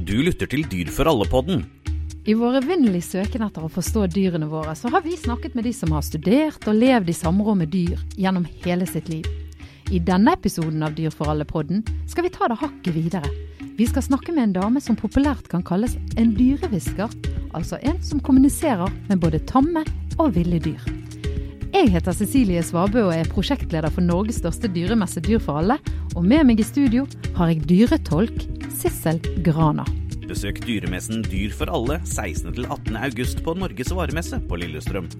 Du lytter til Dyr for alle-podden. I vår evinnelige søken etter å forstå dyrene våre, så har vi snakket med de som har studert og levd i samråd med dyr gjennom hele sitt liv. I denne episoden av Dyr for alle-podden skal vi ta det hakket videre. Vi skal snakke med en dame som populært kan kalles en dyrehvisker. Altså en som kommuniserer med både tamme og ville dyr. Jeg heter Cecilie Svabø og er prosjektleder for Norges største dyremesse Dyr for alle. Og med meg i studio har jeg dyretolk Sissel Grana. Besøk dyremessen Dyr for alle 16. til 18. august på Norges varemesse på Lillestrøm.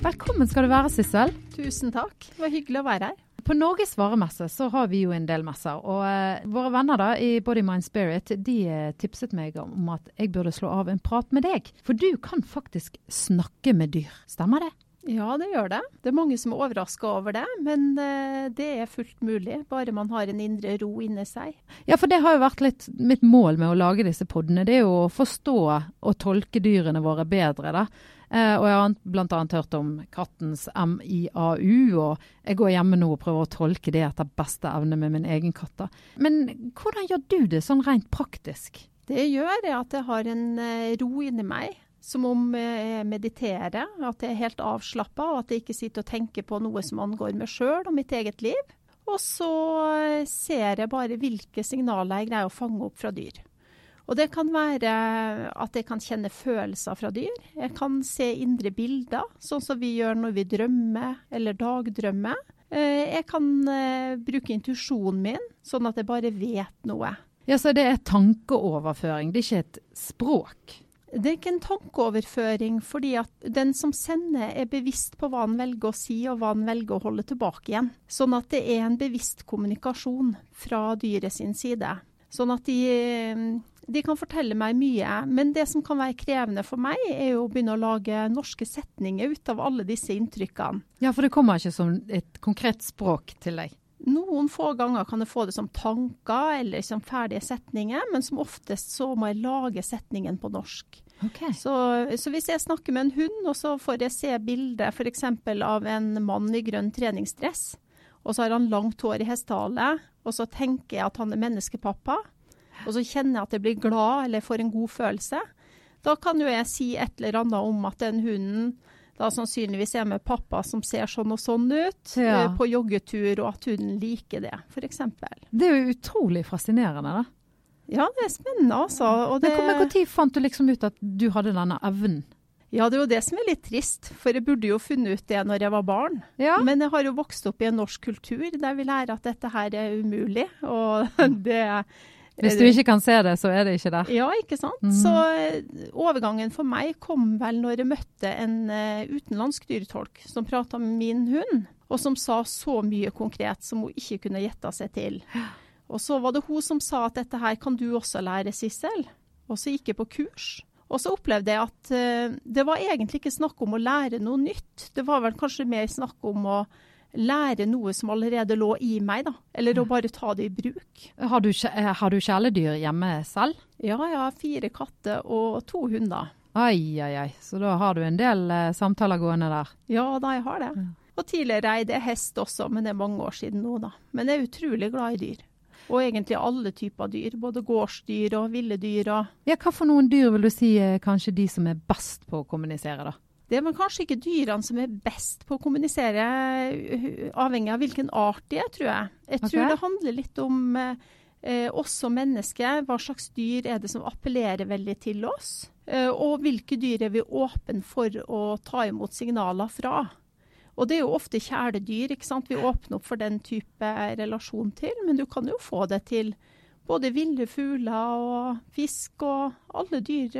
Velkommen skal du være, Sissel. Tusen takk. Det var hyggelig å være her. På Norges varemesse så har vi jo en del messer. Og uh, våre venner da i Body Mind Spirit de eh, tipset meg om at jeg burde slå av en prat med deg. For du kan faktisk snakke med dyr. Stemmer det? Ja, det gjør det. Det er mange som er overraska over det, men eh, det er fullt mulig. Bare man har en indre ro inni seg. Ja, for det har jo vært litt mitt mål med å lage disse podene. Det er jo å forstå og tolke dyrene våre bedre, da. Eh, og jeg har bl.a. hørt om kattens MIAU, og jeg går hjemme nå og prøver å tolke det etter beste evne med min egen katt. da. Men hvordan gjør du det sånn rent praktisk? Det gjør jeg at jeg har en eh, ro inni meg. Som om jeg mediterer, at jeg er helt avslappa, og at jeg ikke sitter og tenker på noe som angår meg sjøl og mitt eget liv. Og så ser jeg bare hvilke signaler jeg greier å fange opp fra dyr. Og det kan være at jeg kan kjenne følelser fra dyr. Jeg kan se indre bilder, sånn som vi gjør når vi drømmer eller dagdrømmer. Eh, jeg kan eh, bruke intuisjonen min, sånn at jeg bare vet noe. Ja, Så det er tankeoverføring, det er ikke et språk? Det er ikke en tankeoverføring, fordi at den som sender er bevisst på hva han velger å si og hva han velger å holde tilbake igjen. Sånn at det er en bevisst kommunikasjon fra dyret sin side. Sånn at de, de kan fortelle meg mye. Men det som kan være krevende for meg, er jo å begynne å lage norske setninger ut av alle disse inntrykkene. Ja, for det kommer ikke som et konkret språk til deg? Noen få ganger kan jeg få det som tanker eller som ferdige setninger, men som oftest så må jeg lage setningen på norsk. Okay. Så, så, hvis jeg snakker med en hund, og så får jeg se bildet f.eks. av en mann i grønn treningsdress, og så har han langt hår i hestehale, og så tenker jeg at han er menneskepappa, og så kjenner jeg at jeg blir glad eller får en god følelse, da kan jo jeg si et eller annet om at den hunden da sannsynligvis er med pappa som ser sånn og sånn ut ja. uh, på joggetur, og at hun liker det, f.eks. Det er jo utrolig fascinerende, da. Ja, det er spennende, altså. Og det... Men Når fant du liksom ut at du hadde denne evnen? Ja, det er jo det som er litt trist, for jeg burde jo funnet ut det når jeg var barn. Ja. Men jeg har jo vokst opp i en norsk kultur der vi lærer at dette her er umulig. Og det hvis du ikke kan se det, så er det ikke der. Ja, ikke sant. Mm. Så eh, overgangen for meg kom vel når jeg møtte en uh, utenlandsk dyretolk som prata med min hund, og som sa så mye konkret som hun ikke kunne gjette seg til. Og så var det hun som sa at dette her kan du også lære, Sissel. Og så gikk jeg på kurs. Og så opplevde jeg at uh, det var egentlig ikke snakk om å lære noe nytt. Det var vel kanskje mer snakk om å lære noe som allerede lå i meg, da. Eller å bare ta det i bruk. Har du, eh, har du kjæledyr hjemme selv? Ja, jeg har fire katter og to hunder. Ai, ai, ai. Så da har du en del eh, samtaler gående der? Ja da, jeg har det. Og tidligere eide jeg hest også, men det er mange år siden nå, da. Men jeg er utrolig glad i dyr. Og egentlig alle typer dyr. Både gårdsdyr og ville dyr. Og ja, hva for noen dyr vil du si er kanskje de som er best på å kommunisere, da? Det er kanskje ikke dyrene som er best på å kommunisere, avhengig av hvilken art de er, tror jeg. Jeg tror okay. det handler litt om eh, oss som mennesker. Hva slags dyr er det som appellerer veldig til oss? Eh, og hvilke dyr er vi åpne for å ta imot signaler fra? Og det er jo ofte kjæledyr ikke sant? vi åpner opp for den type relasjon til. Men du kan jo få det til både ville fugler og fisk og alle dyr.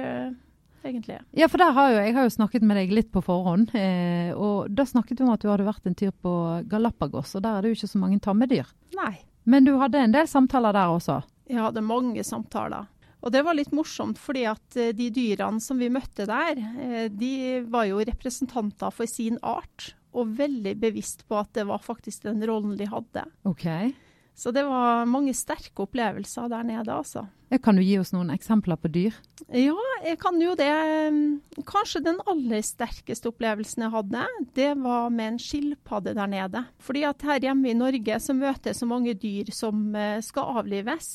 Egentlig. Ja, for har jo, jeg har jo snakket med deg litt på forhånd. Eh, og da snakket du om at du hadde vært en tur på Galapagos, og der er det jo ikke så mange tammedyr. Nei. Men du hadde en del samtaler der også? Jeg hadde mange samtaler. Og det var litt morsomt, fordi at eh, de dyrene som vi møtte der, eh, de var jo representanter for sin art. Og veldig bevisst på at det var faktisk den rollen de hadde. Okay. Så det var mange sterke opplevelser der nede, altså. Kan du gi oss noen eksempler på dyr? Ja, jeg kan jo det. Kanskje den aller sterkeste opplevelsen jeg hadde, det var med en skilpadde der nede. Fordi at her hjemme i Norge så møter jeg så mange dyr som eh, skal avlives.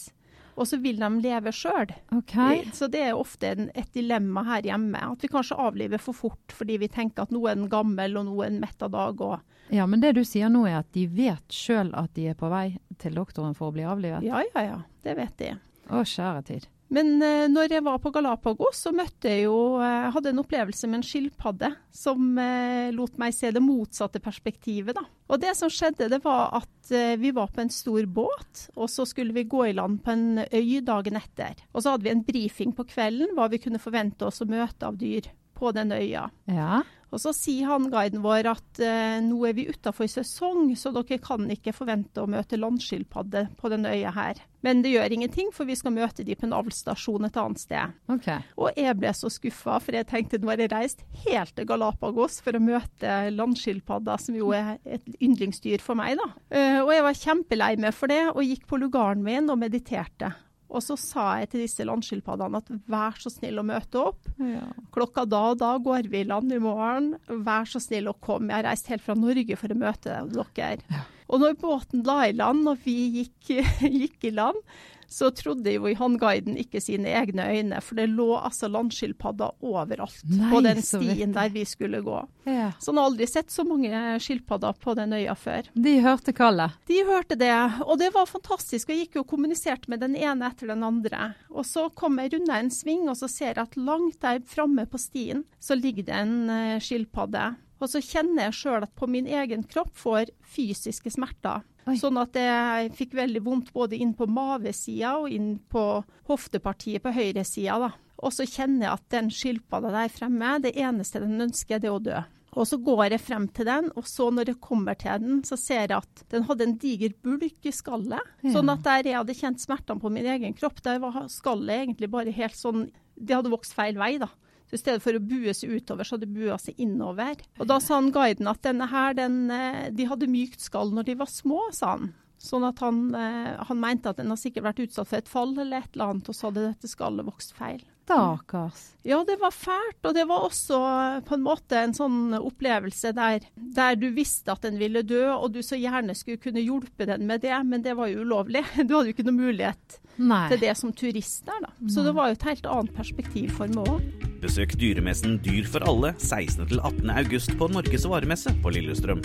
Og så vil de leve sjøl. Okay. Så det er ofte en, et dilemma her hjemme. At vi kanskje avliver for fort fordi vi tenker at nå er den gammel og nå er den mett av dag. Ja, men det du sier nå er at de vet sjøl at de er på vei til doktoren for å bli avlivet? Ja, ja, ja. Det vet de. Å, kjære tid. Men eh, når jeg var på Galapagos, så møtte jeg jo eh, hadde en opplevelse med en skilpadde som eh, lot meg se det motsatte perspektivet. da. Og det som skjedde, det var at eh, vi var på en stor båt, og så skulle vi gå i land på en øy dagen etter. Og så hadde vi en brifing på kvelden hva vi kunne forvente oss å møte av dyr på den øya. Ja. Og så sier han guiden vår at eh, nå er vi utafor sesong, så dere kan ikke forvente å møte landskilpadde på denne øya her. Men det gjør ingenting, for vi skal møte de på en avlsstasjon et annet sted. Okay. Og jeg ble så skuffa, for jeg tenkte nå har jeg reist helt til Galapagos for å møte landskilpadda, som jo er et yndlingsdyr for meg, da. Uh, og jeg var kjempelei meg for det, og gikk på lugaren min og mediterte. Og så sa jeg til disse landskilpaddene at vær så snill å møte opp. Ja. Klokka da og da går vi i land i morgen. Vær så snill å komme. Jeg har reist helt fra Norge for å møte dere. Og når båten la i land, og vi gikk, gikk i land, så trodde jo Johan-guiden ikke sine egne øyne, for det lå altså landskilpadder overalt Nei, på den stien der vi skulle gå. Ja. Så han har aldri sett så mange skilpadder på den øya før. De hørte kallet. De hørte det, og det var fantastisk. Jeg gikk jo og kommuniserte med den ene etter den andre. Og så kom jeg unna en sving, og så ser jeg at langt der framme på stien, så ligger det en eh, skilpadde. Og så kjenner jeg sjøl at på min egen kropp får fysiske smerter. Oi. Sånn at jeg fikk veldig vondt både inn på mavesida og inn på hoftepartiet på høyresida. da. Og så kjenner jeg at den skilpadda der fremme, det eneste den ønsker, det er å dø. Og så går jeg frem til den, og så når jeg kommer til den, så ser jeg at den hadde en diger bulk i skallet. Ja. Sånn at der jeg hadde kjent smertene på min egen kropp, der var skallet egentlig bare helt sånn Det hadde vokst feil vei, da. I stedet for å bue seg utover, så hadde de bua seg innover. Og Da sa han guiden at denne her, den, eh, de hadde mykt skall når de var små, sa han. Sånn at han, eh, han mente at den har sikkert vært utsatt for et fall eller et eller annet, og så hadde dette skallet vokst feil. Stakkars. Ja, det var fælt, og det var også eh, på en måte en sånn opplevelse der, der du visste at den ville dø, og du så gjerne skulle kunne hjelpe den med det, men det var jo ulovlig. Du hadde jo ikke noe mulighet Nei. til det som turist der, da. Så det var jo et helt annet perspektiv for meg òg. Besøk dyremessen Dyr for alle 16. til 18. august på Norges varemesse på Lillestrøm.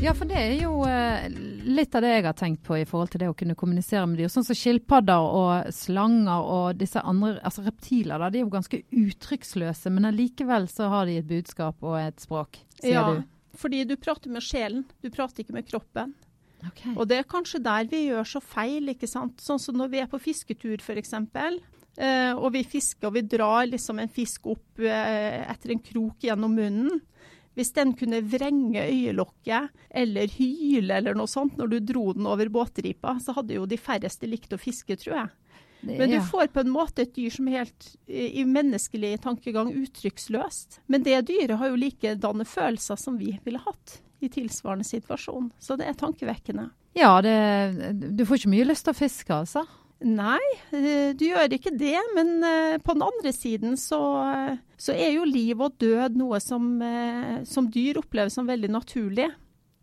Ja, for det er jo eh, litt av det jeg har tenkt på i forhold til det å kunne kommunisere med dyr. Sånn som skilpadder og slanger og disse andre altså reptiler. Da, de er jo ganske uttrykksløse, men allikevel så har de et budskap og et språk, sier Ja, du. fordi du prater med sjelen, du prater ikke med kroppen. Okay. Og det er kanskje der vi gjør så feil, ikke sant. Sånn som når vi er på fisketur f.eks. Eh, og vi fisker og vi drar liksom en fisk opp eh, etter en krok gjennom munnen. Hvis den kunne vrenge øyelokket eller hyle eller noe sånt når du dro den over båtripa, så hadde jo de færreste likt å fiske, tror jeg. Det- Men du ja. får på en måte et dyr som er helt eh, i menneskelig tankegang uttrykksløst. Men det dyret har jo likedanne følelser som vi ville hatt i tilsvarende situasjon. Så det er tankevekkende. Ja, det, du får ikke mye lyst til å fiske, altså. Nei, eh, du gjør ikke det. Men eh, på den andre siden så, eh, så er jo liv og død noe som, som dyr opplever som veldig naturlig.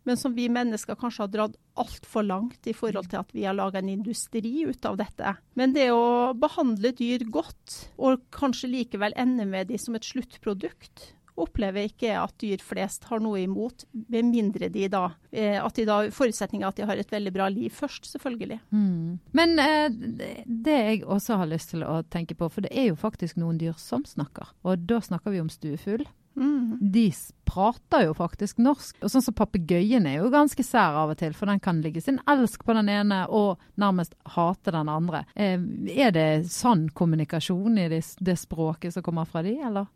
Men som vi mennesker kanskje har dratt altfor langt i forhold til at vi har laga en industri ut av dette. Men det å behandle dyr godt, og kanskje likevel ende med de som et sluttprodukt, opplever ikke at dyr flest har noe imot, med mindre de da, eh, at de da Forutsetninga at de har et veldig bra liv først, selvfølgelig. Mm. Men eh, det- det jeg også har lyst til å tenke på, for det er jo faktisk noen dyr som snakker. Og da snakker vi om stuefugl. Mm. De prater jo faktisk norsk. Og sånn som papegøyen er jo ganske sær av og til, for den kan ligge sin elsk på den ene og nærmest hate den andre. Eh, er det sann kommunikasjon i det, det språket som kommer fra de, eller?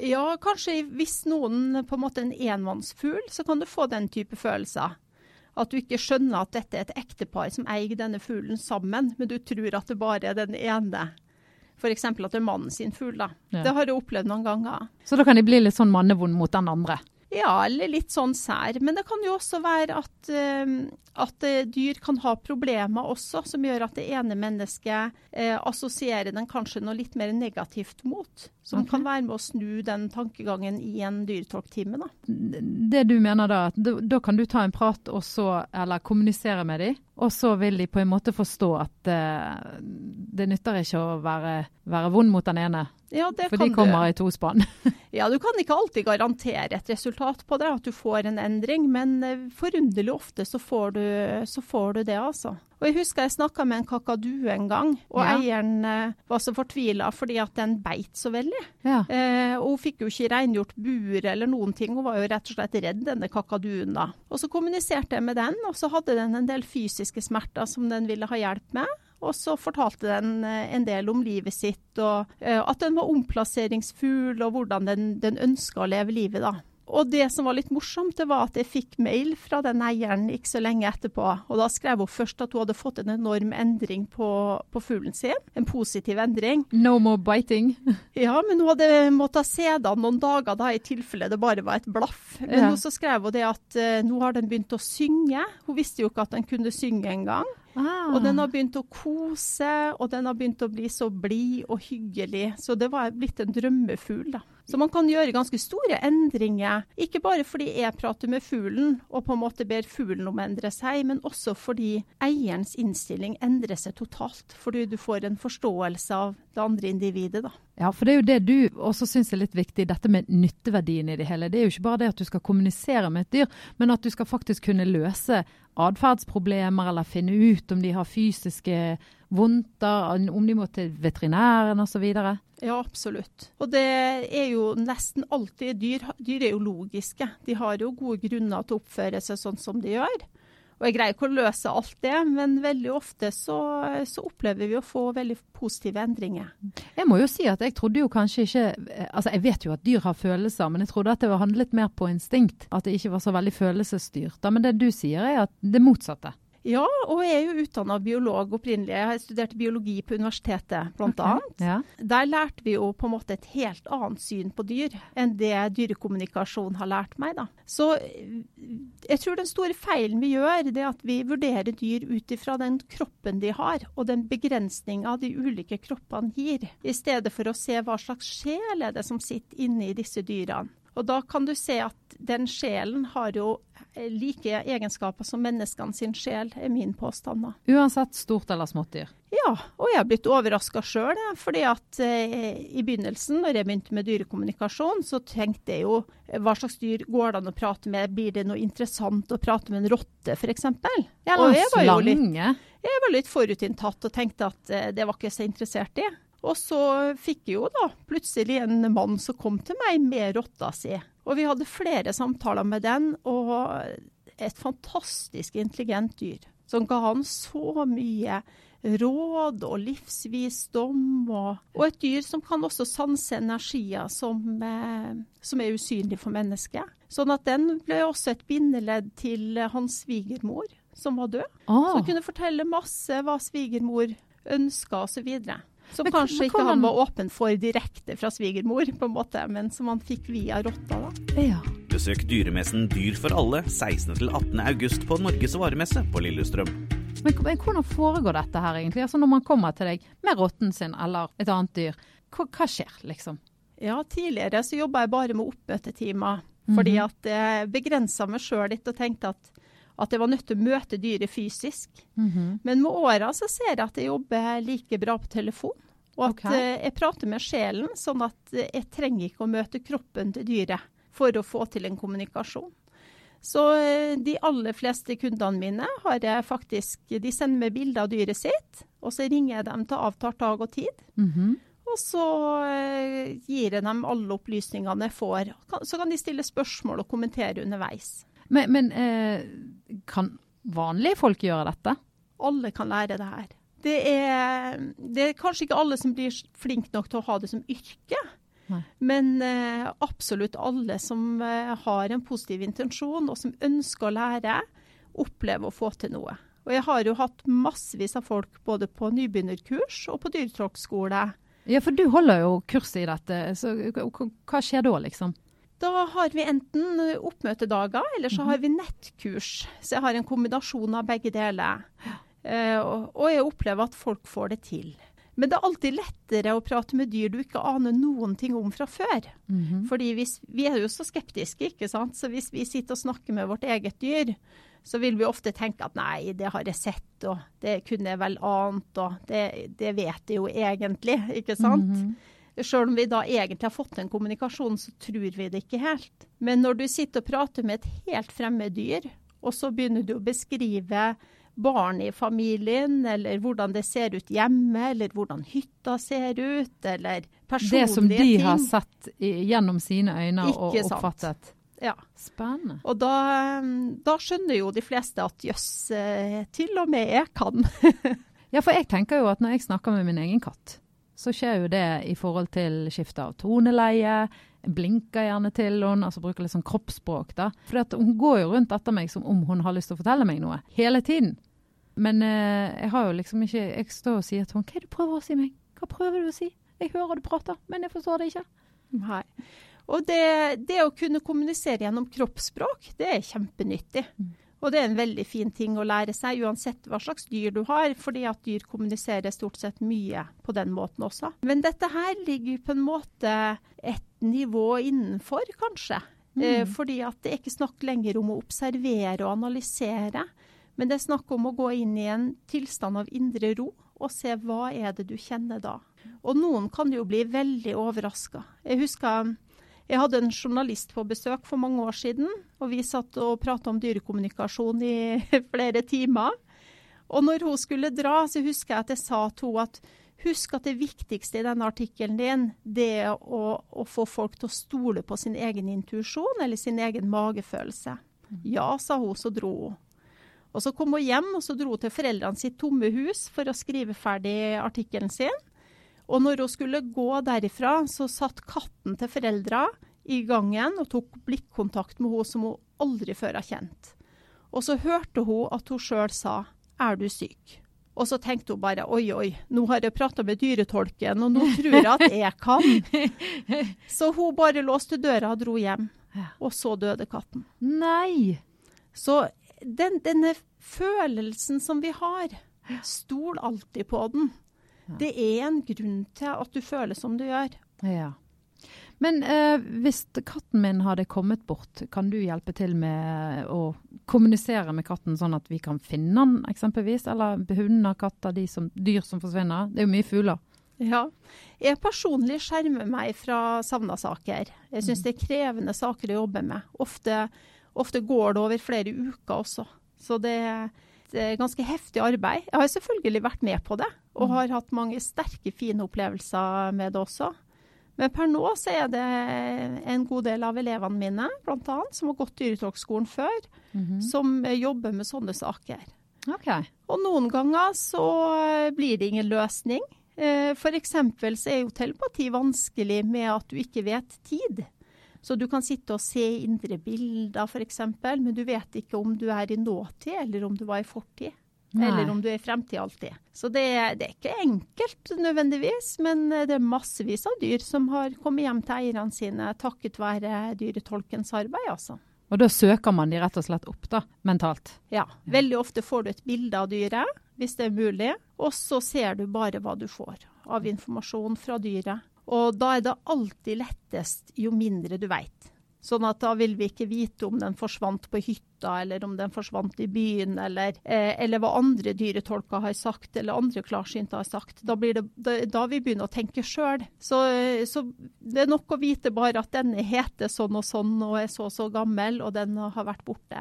Ja, kanskje hvis noen på en måte er en enmannsfugl, så kan du få den type følelser. At du ikke skjønner at dette er et ektepar som eier denne fuglen sammen, men du tror at det bare er den ene. F.eks. at det er mannen sin fugl. da. Ja. Det har jeg opplevd noen ganger. Så da kan de bli litt sånn mannevond mot den andre. Ja, eller litt sånn sær. Men det kan jo også være at, uh, at uh, dyr kan ha problemer også, som gjør at det ene mennesket uh, assosierer den kanskje noe litt mer negativt mot. Som okay. kan være med å snu den tankegangen i en dyretolktime. Det du mener da, at da kan du ta en prat og så, eller kommunisere med dem, og så vil de på en måte forstå at det nytter ikke å være, være vond mot den ene. Ja, For de kommer du. i to spann. ja, du kan ikke alltid garantere et resultat på det, at du får en endring. Men eh, forunderlig ofte så får du, så får du det, altså. Og Jeg husker jeg snakka med en kakadu en gang, og ja. eieren eh, var så fortvila fordi at den beit så veldig. Ja. Eh, og Hun fikk jo ikke rengjort bur eller noen ting, hun var jo rett og slett redd denne kakaduen da. Og Så kommuniserte jeg med den, og så hadde den en del fysiske smerter som den ville ha hjelp med. Og så fortalte den eh, en del om livet sitt, og uh, at den var omplasseringsfugl, og hvordan den, den ønska å leve livet, da. Og det som var litt morsomt, det var at jeg fikk mail fra den eieren ikke så lenge etterpå. Og da skrev hun først at hun hadde fått en enorm endring på, på fuglen sin. En positiv endring. No more biting. ja, men hun hadde måttet se det noen dager da, i tilfelle det bare var et blaff. Men ja. så skrev hun det at uh, nå har den begynt å synge. Hun visste jo ikke at den kunne synge engang. Ah. Og den har begynt å kose, og den har begynt å bli så blid og hyggelig. Så det var blitt en drømmefugl, da. Så man kan gjøre ganske store endringer. Ikke bare fordi jeg prater med fuglen og på en måte ber fuglen om å endre seg, men også fordi eierens innstilling endrer seg totalt. Fordi du får en forståelse av det andre individet, da. Ja, for det er jo det du også syns er litt viktig, dette med nytteverdien i det hele. Det er jo ikke bare det at du skal kommunisere med et dyr, men at du skal faktisk kunne løse atferdsproblemer eller finne ut om de har fysiske vondter, om de må til veterinæren osv. Ja, absolutt. Og det er jo nesten alltid dyr. Dyr er jo logiske. De har jo gode grunner til å oppføre seg sånn som de gjør. Og jeg greier ikke å løse alt det, men veldig ofte så, så, opplever vi å få veldig positive endringer. Jeg må jo si at jeg trodde jo kanskje ikke Altså jeg vet jo at dyr har følelser, men jeg trodde at det var handlet mer på instinkt. At det ikke var så veldig følelsesstyrt. Men det du sier er at det motsatte. Ja, og jeg er jo utdanna biolog opprinnelig. Jeg har studert biologi på universitetet, bl.a. Okay, ja. Der lærte vi jo på en måte et helt annet syn på dyr enn det dyrekommunikasjon har lært meg. da. Så jeg tror den store feilen vi gjør, det er at vi vurderer dyr ut ifra den kroppen de har, og den begrensninga de ulike kroppene gir, i stedet for å se hva slags sjel er det som sitter inni disse dyrene. Og da kan du se at den sjelen har jo like egenskaper som menneskene sin sjel, er min påstand. Uansett stort eller smått dyr? Ja, og jeg har blitt overraska sjøl. fordi at eh, i begynnelsen, når jeg begynte med dyrekommunikasjon, så tenkte jeg jo hva slags dyr går det an å prate med? Blir det noe interessant å prate med en rotte, f.eks.? Eller en slange? Jeg var litt forutinntatt og tenkte at eh, det var ikke så interessert i. Og så fikk jeg jo da plutselig en mann som kom til meg med rotta si. Og vi hadde flere samtaler med den, og et fantastisk intelligent dyr. Som ga han så mye råd og livsvisdom. Og, og et dyr som kan også sanse energier som, eh, som er usynlige for mennesket. Sånn at den ble også et bindeledd til hans svigermor, som var død. Ah. Som kunne fortelle masse hva svigermor ønska osv. Som men, kanskje ikke han var åpen for direkte fra svigermor, på en måte, men som han fikk via rotta. da. Ja. Besøk dyremessen Dyr for alle 16.-18. august på Norges varemesse på Lillestrøm. Men, men, hvordan foregår dette her egentlig? Altså Når man kommer til deg med rotten sin eller et annet dyr, hva, hva skjer liksom? Ja, tidligere så jobba jeg bare med oppmøtetimer. Mm -hmm. Fordi at jeg begrensa meg sjøl litt og tenkte at at jeg var nødt til å møte dyret fysisk. Mm -hmm. Men med åra så ser jeg at jeg jobber like bra på telefon. Og at okay. uh, jeg prater med sjelen, sånn at uh, jeg trenger ikke å møte kroppen til dyret for å få til en kommunikasjon. Så uh, de aller fleste kundene mine har jeg faktisk De sender meg bilder av dyret sitt, og så ringer jeg dem til avtalt dag og tid. Mm -hmm. Og så gir jeg dem alle opplysningene jeg får. Så kan de stille spørsmål og kommentere underveis. Men, men eh, kan vanlige folk gjøre dette? Alle kan lære det her. Det er, det er kanskje ikke alle som blir flinke nok til å ha det som yrke. Nei. Men eh, absolutt alle som eh, har en positiv intensjon og som ønsker å lære, opplever å få til noe. Og jeg har jo hatt massevis av folk både på nybegynnerkurs og på dyretråkkskole. Ja, for du holder jo kurs i dette. Så hva skjer da, liksom? Da har vi enten oppmøtedager, eller så har vi nettkurs. Så jeg har en kombinasjon av begge deler. Eh, og, jeg opplever at folk får det til. Men det er alltid lettere å prate med dyr du ikke aner noen ting om fra før. Mhm. Fordi hvis, Vi er jo så skeptiske, ikke sant. Så hvis vi sitter og snakker med vårt eget dyr, så vil vi ofte tenke at nei, det har jeg sett, og det kunne jeg vel ant, og det, det vet jeg jo egentlig, ikke sant. Mhm. Selv om vi da egentlig har fått en kommunikasjon, så tror vi det ikke helt. Men når du sitter og prater med et helt fremmed dyr, og så begynner du å beskrive barn i familien, eller hvordan det ser ut hjemme, eller hvordan hytta ser ut, eller personlige ting. Det som de ting. har sett gjennom sine øyne og oppfattet. sant. Ja. Spennende. Og da, da skjønner jo de fleste at jøss, eh, til og med jeg kan. Ja, for jeg tenker jo at når jeg snakker med min egen katt, så skjer jo det i forhold til skifte av toneleie. Blinker gjerne til henne, altså bruker litt sånn kroppsspråk. da. For hun går jo rundt etter meg som om hun har lyst til å fortelle meg noe. Hele tiden. Men eh, jeg har jo liksom ikke Jeg står og sier til henne Hva er det du prøver å si meg? Hva prøver du å si? Jeg hører du prater, men jeg forstår det ikke. Nei. Og det, det å kunne kommunisere gjennom kroppsspråk, det er kjempenyttig. Og det er en veldig fin ting å lære seg, uansett hva slags dyr du har, fordi at dyr kommuniserer stort sett mye på den måten også. Men dette her ligger på en måte et nivå innenfor, kanskje. Eh, fordi at det er ikke snakk lenger om å observere og analysere, men det er snakk om å gå inn i en tilstand av indre ro og se hva er det du kjenner da. Og noen kan jo bli veldig overraska. Jeg husker jeg hadde en journalist på besøk for mange år siden, og vi satt og prata om dyrekommunikasjon i flere timer. Og når hun skulle dra, så husker jeg at jeg sa til henne at husk at det viktigste i denne artikkelen din, det er å, å få folk til å stole på sin egen intuisjon eller sin egen magefølelse. Ja, sa hun, så dro hun. Og så kom hun hjem, og så dro hun til foreldrene sitt tomme hus for å skrive ferdig artikkelen sin. Og når hun skulle gå derifra, så satt katten til foreldra i gangen og tok blikkontakt med henne som hun aldri før har kjent. Og så hørte hun at hun sjøl sa 'er du syk'? Og så tenkte hun bare 'oi, oi, nå har jeg prata med dyretolken, og nå tror jeg at jeg kan'. Så hun bare låste døra og dro hjem. Og så døde katten. Nei! Så den, denne følelsen som vi har, stol alltid på den. Det er en grunn til at du føler som du gjør. Ja. Men eh, hvis katten min hadde kommet bort, kan du hjelpe til med å kommunisere med katten sånn at vi kan finne den eksempelvis? Eller hunder, katter, de som, dyr som forsvinner? Det er jo mye fugler. Ja. Jeg personlig skjermer meg fra savna saker. Jeg syns det er krevende saker å jobbe med. Ofte, ofte går det over flere uker også. Så det, det er ganske heftig arbeid. Jeg har selvfølgelig vært med på det, og har hatt mange sterke, fine opplevelser med det også. Men per nå så er det en god del av elevene mine, bl.a., som har gått dyretolkskolen før, som eh, jobber med sånne saker. Okay. Og noen ganger så eh, blir det ingen løsning. Eh, F.eks. så er jo telepati vanskelig med at du ikke vet tid. Så du kan sitte og se indre bilder f.eks., men du vet ikke om du er i nåtid eller om du var i fortid. Nei. Eller om du er i fremtid alltid. Så det, det er ikke enkelt nødvendigvis, men eh, det er massevis av dyr som har kommet hjem til eierne sine takket være dyretolkens arbeid, altså. Og da søker man de rett og slett opp, da, mentalt. Ja, veldig ofte får du et bilde av dyret, hvis det er mulig, og så ser du bare hva du får av informasjon fra dyret. Og da er det alltid lettest jo mindre du veit. Sånn at da vil vi ikke vite om den forsvant på hytta, eller om den forsvant i byen, eller, eh, eller hva andre dyretolker har sagt, eller andre klarsynte har sagt. Da blir det da, da vi begynner å tenke sjøl. Så, eh, så det er nok å vite bare at denne heter sånn og sånn, og er så og så gammel, og den har vært borte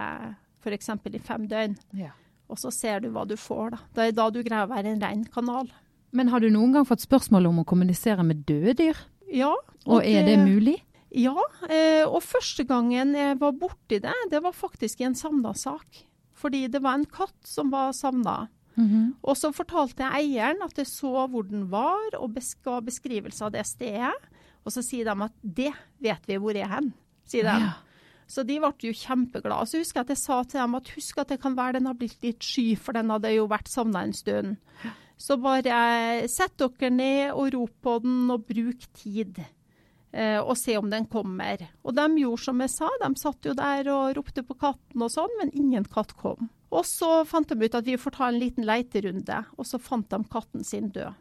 f.eks. i fem døgn. Ja. Og så ser du hva du får, da. Det er da du greier å være en rein kanal. Men har du noen gang fått spørsmål om å kommunisere med døde dyr? Ja. Og er det mulig? Ja. Eh, og første gangen jeg var borti det, det var faktisk i en savna sak. Fordi det var en katt som var savna. Mhm. Og så fortalte jeg eieren at jeg så hvor den var, og ga beskrivelse av det stedet. Og så sier de at det vet vi hvor er hen, sier de. Ja. Så de ble jo kjempeglade. Så husker jeg at jeg sa til dem at husk at det kan være den har blitt litt sky, for den hadde jo vært savna en stund. Så bare sett dere ned og rop på den, og bruk tid. eh, og se om den kommer. Og de gjorde som jeg sa, de satt jo der og ropte på katten og sånn, men ingen katt kom. Og så fant de ut at vi får ta en liten leiterunde, og så fant de katten sin død.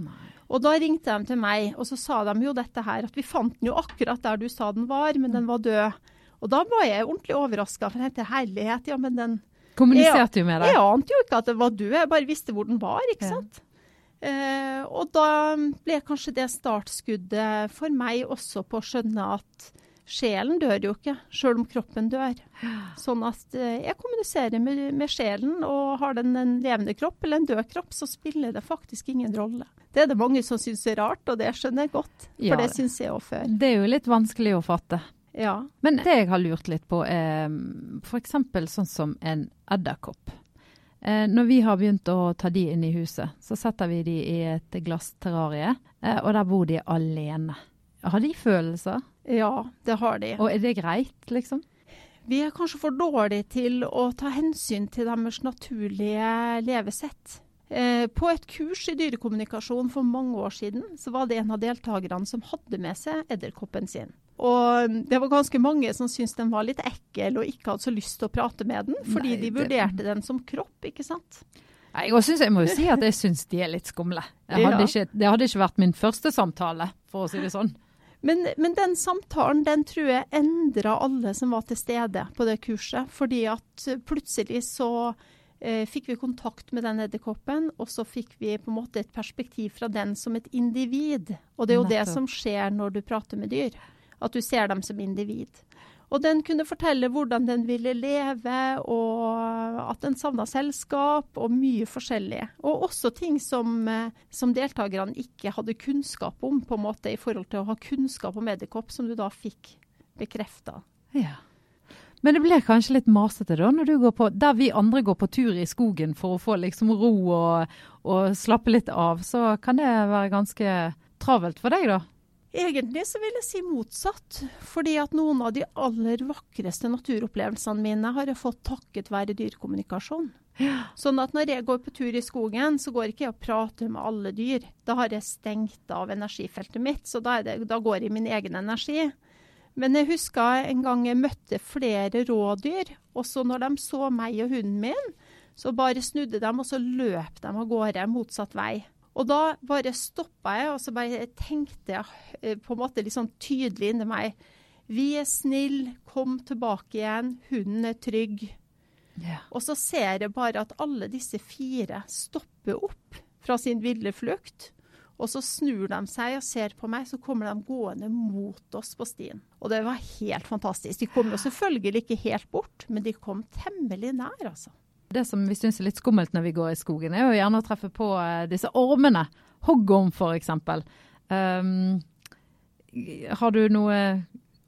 Nei. Og da ringte de til meg, og så sa de jo dette her, at vi fant den jo akkurat der du sa den var, men den var død. Og da var jeg ordentlig overraska, for jeg tenkte herlighet, ja, men den Kommuniserte du med deg. Jeg ante jo ikke at det var død, jeg bare visste hvor den var, ikke Ja. sant. Eh, og da ble kanskje det startskuddet for meg også på å skjønne at sjelen dør jo ikke, sjøl om kroppen dør. Sånn at eh, jeg kommuniserer med, med sjelen, og har den en levende kropp eller en død kropp, så spiller det faktisk ingen rolle. Det er det mange som syns er rart, og det skjønner jeg godt. For Ja, det det- syns jeg òg før. Det er jo litt vanskelig å fatte. Ja. Men det jeg har lurt litt på, er f.eks. sånn som en edderkopp. Eh, når vi har begynt å ta de inn i huset, så setter vi de i et glassterrarie, eh, og der bor de alene. Har de følelser? ja, det har de. Og er det greit, liksom? Vi er kanskje for dårlige til å ta hensyn til deres naturlige levesett. Eh, på et kurs i dyrekommunikasjon for mange år siden, så var det en av deltakerne som hadde med seg edderkoppen sin. Og det var ganske mange som syntes den var litt ekkel og ikke hadde så lyst til å prate med den, fordi Nei, de det- vurderte den som kropp, ikke sant. Nei, Jeg, synes, jeg må jo si at jeg syns de er litt skumle. Jeg hadde Ja. ikke, det hadde ikke vært min første samtale, for å si det sånn. Men, men den samtalen den tror jeg endra alle som var til stede på det kurset. Fordi at plutselig så eh, fikk vi kontakt med den edderkoppen, og så fikk vi på en måte et perspektiv fra den som et individ. Og det er jo det som skjer når du prater med dyr. At du ser dem som individ. Og den kunne fortelle hvordan den ville leve, og at den savna selskap, og mye forskjellig. Og også ting som, eh, som deltakerne ikke hadde kunnskap om, på en måte i forhold til å ha kunnskap om edderkopp, som du da fikk bekrefta. Ja. Men det blir kanskje litt masete da, når du går på, der vi andre går på tur i skogen for å få liksom ro og, og slappe litt av, så kan det være ganske travelt for deg da? Egentlig så vil jeg si motsatt. Fordi at noen av de aller vakreste naturopplevelsene mine har jeg fått takket være dyrekommunikasjon. Sånn at når jeg går på tur i skogen, så går ikke jeg og prater med alle dyr. Da har jeg stengt av energifeltet mitt, så da, det, da går jeg i min egen energi. Men jeg husker en gang jeg møtte flere rådyr, og så når de så meg og hunden min, så bare snudde de, og så løp de av gårde motsatt vei. Og da bare stoppa jeg, og så bare tenkte jeg eh, på en måte litt sånn tydelig inni meg Vi er snille, kom tilbake igjen, hunden er trygg. Yeah. Og så ser jeg bare at alle disse fire stopper opp fra sin ville flukt. Og så snur de seg og ser på meg, så kommer de gående mot oss på stien. Og det var helt fantastisk. De kom jo selvfølgelig ikke helt bort, men de kom temmelig nær, altså. Det som vi syns er litt skummelt når vi går i skogen, er jo gjerne å treffe på eh, disse ormene. Hoggorm eksempel. Um, har du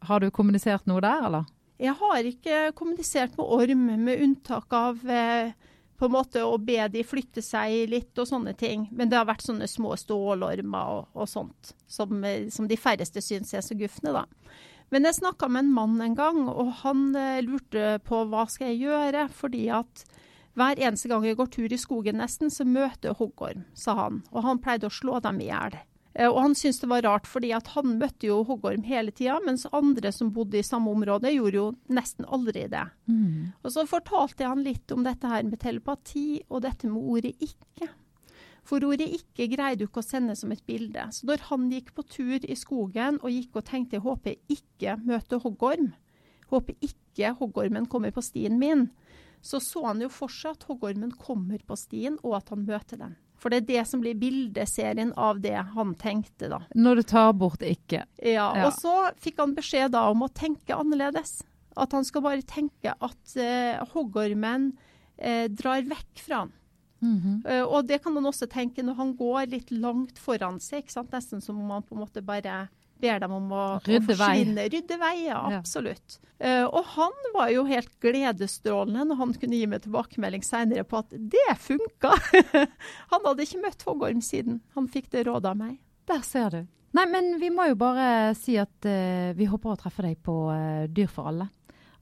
Har du kommunisert noe der, eller? Jeg har ikke kommunisert med orm, med unntak av eh, på en måte å be de flytte seg litt og sånne ting. Men det har vært sånne små stålormer og, og sånt, som, eh, som de færreste syns er så gufne, da. Men jeg snakka med en mann en gang, og han lurte på hva skal jeg gjøre, fordi at hver eneste gang jeg går tur i skogen nesten, så møter jeg hoggorm, sa han. Og han pleide å slå dem i hjel. Eh, Og han syntes det var rart, fordi at han møtte jo hoggorm hele tida, mens andre som bodde i samme område, gjorde jo nesten aldri det. Og så fortalte jeg han litt om dette her med telepati, og dette med ordet 'ikke'. For ordet 'ikke' greide du ikke å sende som et bilde. Så når han gikk på tur i skogen og gikk og tenkte 'jeg håper jeg ikke møter hoggorm', håper ikke hoggormen kommer på stien min, så så han jo for seg at hoggormen kommer på stien, og at han møter den. For det er det som blir bildeserien av det han tenkte, da. Når du tar bort ikke. Ja, Ja. Og så fikk han beskjed da om å tenke annerledes. At han skal bare tenke at eh, hoggormen eh, drar vekk fra han. Eh, og det kan han også tenke når han går litt langt foran seg. Ikke sant? Nesten som om han på en måte bare ber dem om å, å Rydde vei. forsvinne. Rydde vei, ja. Ja. Absolutt. Eh, og han var jo helt gledesstrålende når han kunne gi meg tilbakemelding senere på at det funka! han hadde ikke møtt hoggorm siden han fikk det rådet av meg. Der ser du. Nei, men vi må jo bare si at uh, vi håper å treffe deg på uh, Dyr for alle.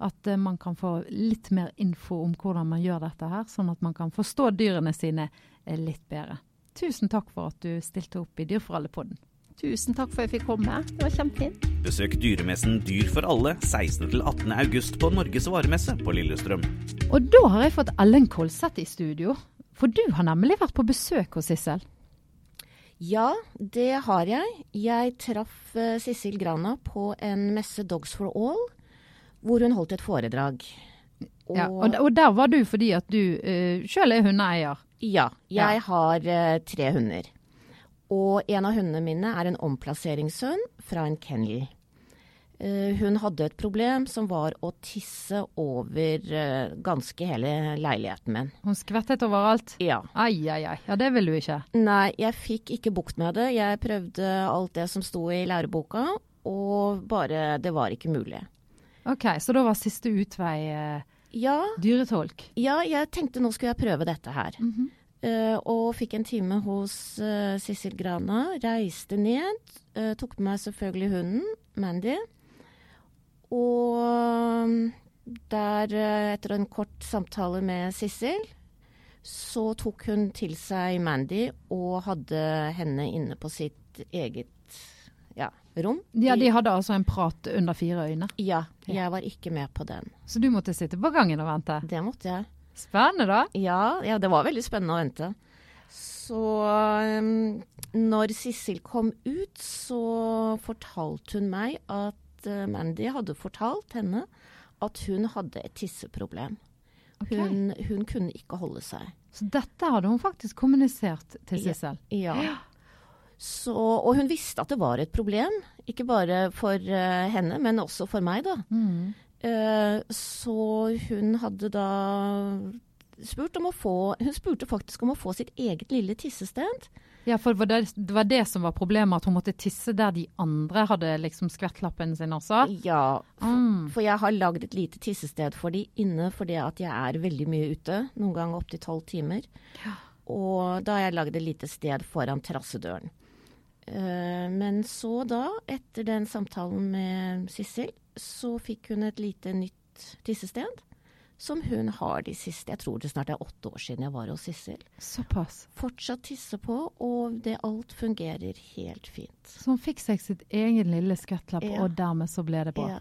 At man kan få litt mer info om hvordan man gjør dette her, sånn at man kan forstå dyrene sine litt bedre. Tusen takk for at du stilte opp i Dyr for alle-podden. Tusen takk for at jeg fikk komme. Det var kjempefint. Besøk dyremessen Dyr for alle 16.-18. august på Norges varemesse på Lillestrøm. Og da har jeg fått Ellen Kolseth i studio. For du har nemlig vært på besøk hos Sissel. Ja, det har jeg. Jeg traff uh, Sissel Grana på en messe Dogs for All, hvor hun holdt et foredrag. Og, ja, og, og der var du fordi at du uh, sjøl er hundeeier? Ja, jeg ja. har uh, tre hunder. Og en av hundene mine er en omplasseringshund fra en kennel. Uh, hun hadde et problem som var å tisse over uh, ganske hele leiligheten min. Hun skvettet overalt? Ja. Ai, ai, ai. Ja, det vil du ikke? Nei, jeg fikk ikke bukt med det. Jeg prøvde alt det som sto i læreboka, og bare Det var ikke mulig. OK, så da var siste utvei uh, ja, dyretolk? Ja, jeg tenkte nå skulle jeg prøve dette her. Mm -hmm. Og fikk en time hos Sissel Grana. Reiste ned. tok med meg selvfølgelig hunden, Mandy. Og der, eh, etter en kort samtale med Sissel, så tok hun til seg Mandy og hadde henne inne på sitt eget ja, rom. Ja, De hadde altså en prat under fire øyne? Ja, jeg var ikke med på den. Så du måtte sitte på gangen og vente? Det måtte jeg. Spennende, da. Ja, ja det var veldig spennende å vente. Så um, når Sissel kom ut, så fortalte hun meg at uh, Mandy hadde fortalt henne at hun hadde et tisseproblem. Okay. Hun, hun, kunne ikke holde seg. Så dette hadde hun faktisk kommunisert til Sissel? Ja. ja. Så, og hun visste at det var et problem, ikke bare for uh, henne, men også for meg, da. Mm. Uh, så hun hadde da spurt om å få Hun spurte faktisk om å få sitt eget lille tissested. Ja, for det, det var det som var problemet, at hun måtte tisse der de andre hadde liksom skvettlappen sin også? Ja, mm. for jeg har lagd et lite tissested for de inne fordi at jeg er veldig mye ute, noen ganger opptil tolv timer. Ja. Og da har jeg lagd et lite sted foran terrassedøren. Uh, men så da, etter den samtalen med Sissel, så fikk hun et lite nytt tissested som hun har de siste Jeg tror det snart er åtte år siden jeg var hos Sissel. Såpass. Fortsatt tisse på, og det alt fungerer helt fint. Så hun fikk seg sitt egen lille skvettlapp, ja. og dermed så ble det bra. Ja.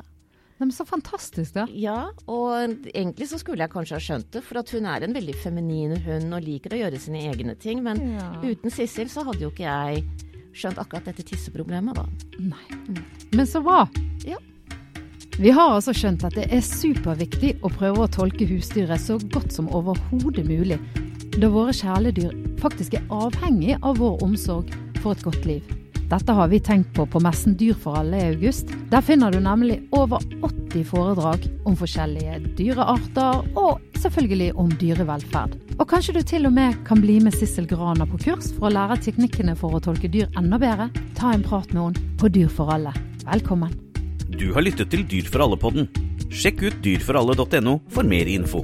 Men så fantastisk, da. Ja, og egentlig så skulle jeg kanskje ha skjønt det, for at hun er en veldig feminin hund og liker å gjøre sine egne ting. Men ja. uten Sissel så hadde jo ikke jeg skjønt akkurat dette tisseproblemet, da. Nei. Mm. Men så hva? Ja. Vi har altså skjønt at det er superviktig å prøve å tolke husdyret så godt som overhodet mulig, da våre kjæledyr faktisk er avhengig av vår omsorg for et godt liv. Dette har vi tenkt på på messen Dyr for alle i august. Der finner du nemlig over 80 foredrag om forskjellige dyrearter, og selvfølgelig om dyrevelferd. Og kanskje du til og med kan bli med Sissel Grana på kurs for å lære teknikkene for å tolke dyr enda bedre? Ta en prat med henne på Dyr for alle. Velkommen. Du har lyttet til Dyr for alle-podden. Sjekk ut dyrforalle.no for mer info.